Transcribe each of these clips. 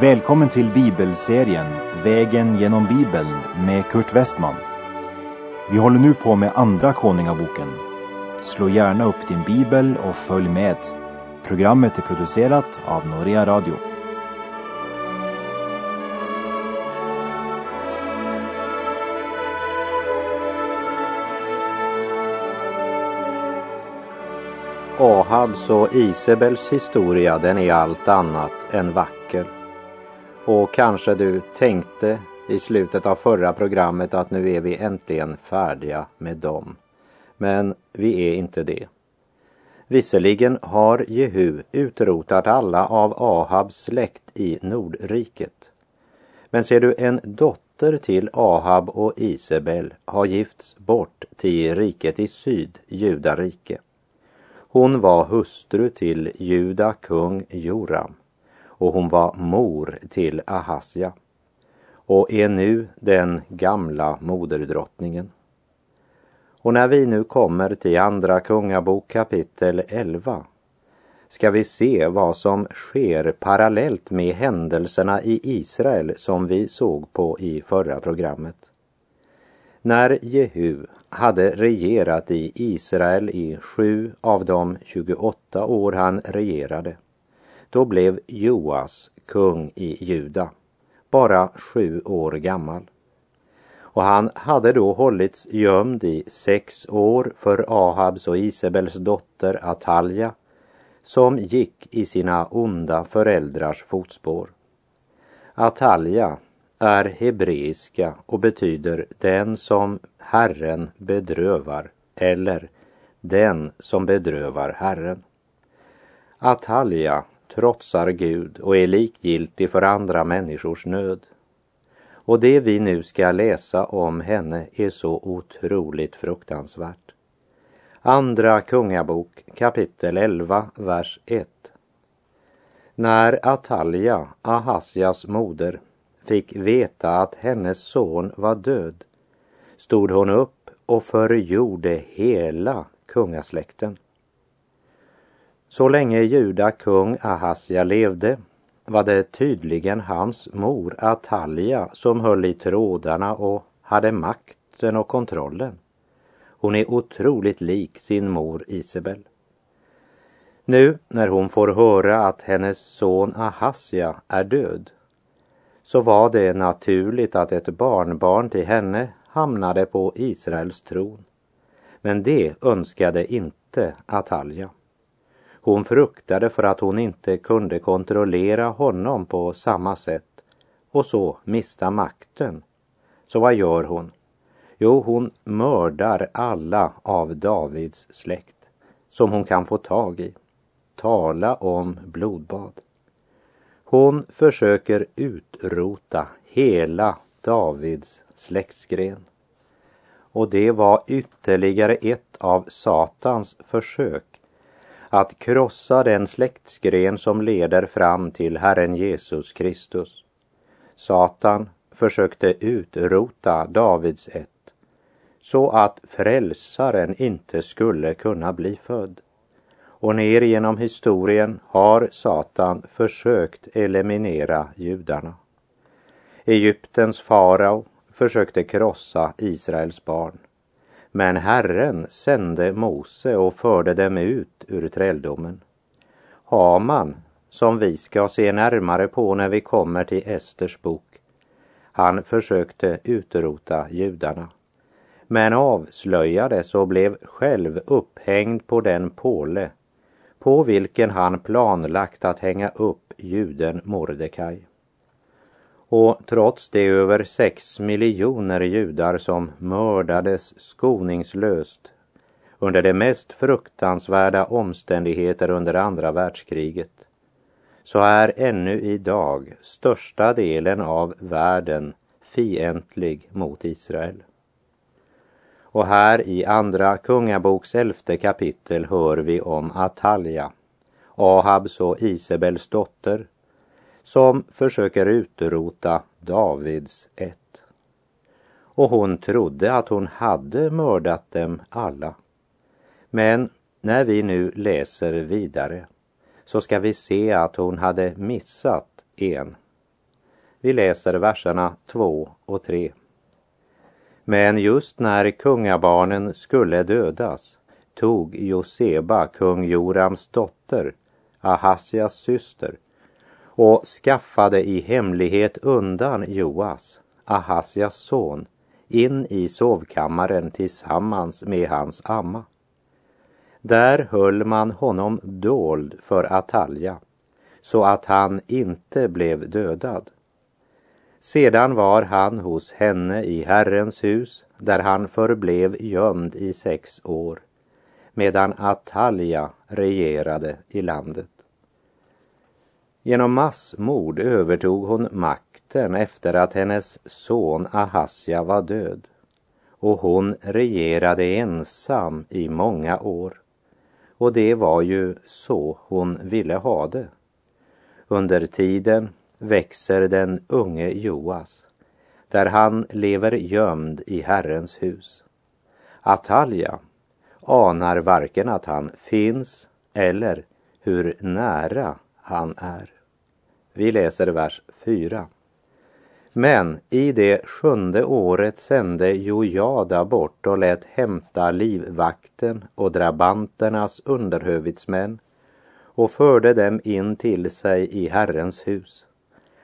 Välkommen till bibelserien Vägen genom Bibeln med Kurt Westman. Vi håller nu på med Andra Konungaboken. Slå gärna upp din bibel och följ med. Programmet är producerat av Norea Radio. Ahabs och Isabels historia den är allt annat än vacker. Och kanske du tänkte i slutet av förra programmet att nu är vi äntligen färdiga med dem. Men vi är inte det. Visserligen har Jehu utrotat alla av Ahabs släkt i Nordriket. Men ser du, en dotter till Ahab och Isabel har gifts bort till riket i syd, Judarike. Hon var hustru till Juda kung Joram och hon var mor till Ahasja och är nu den gamla moderdrottningen. Och när vi nu kommer till Andra Kungabok kapitel 11 ska vi se vad som sker parallellt med händelserna i Israel som vi såg på i förra programmet. När Jehu hade regerat i Israel i sju av de 28 år han regerade, då blev Joas kung i Juda, bara sju år gammal. Och han hade då hållits gömd i sex år för Ahabs och Isabels dotter Atalja, som gick i sina onda föräldrars fotspår. Atalja är hebreiska och betyder den som Herren bedrövar eller den som bedrövar Herren. Atalja trotsar Gud och är likgiltig för andra människors nöd. Och det vi nu ska läsa om henne är så otroligt fruktansvärt. Andra Kungabok kapitel 11, vers 1. När Atalja, Ahasjas moder, fick veta att hennes son var död stod hon upp och förgjorde hela kungasläkten. Så länge Juda kung Ahasja levde var det tydligen hans mor Atalja som höll i trådarna och hade makten och kontrollen. Hon är otroligt lik sin mor Isabel. Nu när hon får höra att hennes son Ahasja är död så var det naturligt att ett barnbarn till henne hamnade på Israels tron. Men det önskade inte Atalja. Hon fruktade för att hon inte kunde kontrollera honom på samma sätt och så mista makten. Så vad gör hon? Jo, hon mördar alla av Davids släkt som hon kan få tag i. Tala om blodbad. Hon försöker utrota hela Davids släktsgren. Och det var ytterligare ett av Satans försök att krossa den släktsgren som leder fram till Herren Jesus Kristus. Satan försökte utrota Davids ett så att frälsaren inte skulle kunna bli född. Och ner genom historien har Satan försökt eliminera judarna. Egyptens farao försökte krossa Israels barn. Men Herren sände Mose och förde dem ut ur träldomen. Haman, som vi ska se närmare på när vi kommer till Esters bok, han försökte utrota judarna men avslöjades och blev själv upphängd på den påle på vilken han planlagt att hänga upp juden Mordekaj. Och trots det över sex miljoner judar som mördades skoningslöst under de mest fruktansvärda omständigheter under andra världskriget så är ännu idag största delen av världen fientlig mot Israel. Och här i Andra Kungaboks elfte kapitel hör vi om Atalja, Ahabs och Isabels dotter, som försöker utrota Davids ett. Och hon trodde att hon hade mördat dem alla. Men när vi nu läser vidare så ska vi se att hon hade missat en. Vi läser verserna 2 och 3. Men just när kungabarnen skulle dödas tog Joseba, kung Jorams dotter, Ahasias syster, och skaffade i hemlighet undan Joas, Ahasias son, in i sovkammaren tillsammans med hans amma. Där höll man honom dold för Atalja, så att han inte blev dödad. Sedan var han hos henne i Herrens hus, där han förblev gömd i sex år, medan Atalja regerade i landet. Genom massmord övertog hon makten efter att hennes son Ahasja var död och hon regerade ensam i många år. Och det var ju så hon ville ha det. Under tiden växer den unge Joas, där han lever gömd i Herrens hus. Atalja anar varken att han finns eller hur nära han är. Vi läser vers 4. Men i det sjunde året sände Jojada bort och lät hämta livvakten och drabanternas underhövitsmän och förde dem in till sig i Herrens hus.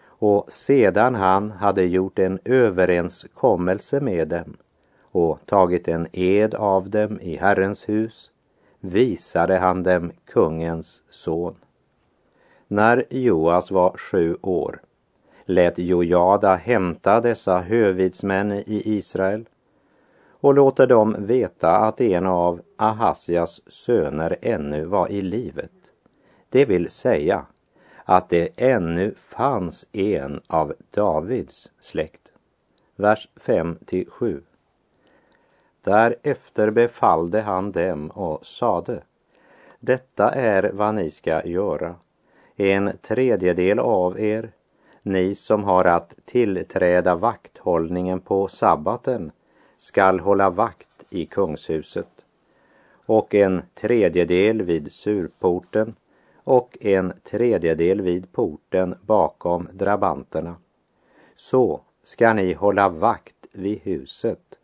Och sedan han hade gjort en överenskommelse med dem och tagit en ed av dem i Herrens hus visade han dem kungens son. När Joas var sju år lät Jojada hämta dessa hövitsmän i Israel och låter dem veta att en av Ahasias söner ännu var i livet. Det vill säga att det ännu fanns en av Davids släkt. Vers 5 till 7. Därefter befallde han dem och sade Detta är vad ni ska göra. En tredjedel av er, ni som har att tillträda vakthållningen på sabbaten, skall hålla vakt i kungshuset och en tredjedel vid surporten och en tredjedel vid porten bakom drabanterna. Så ska ni hålla vakt vid huset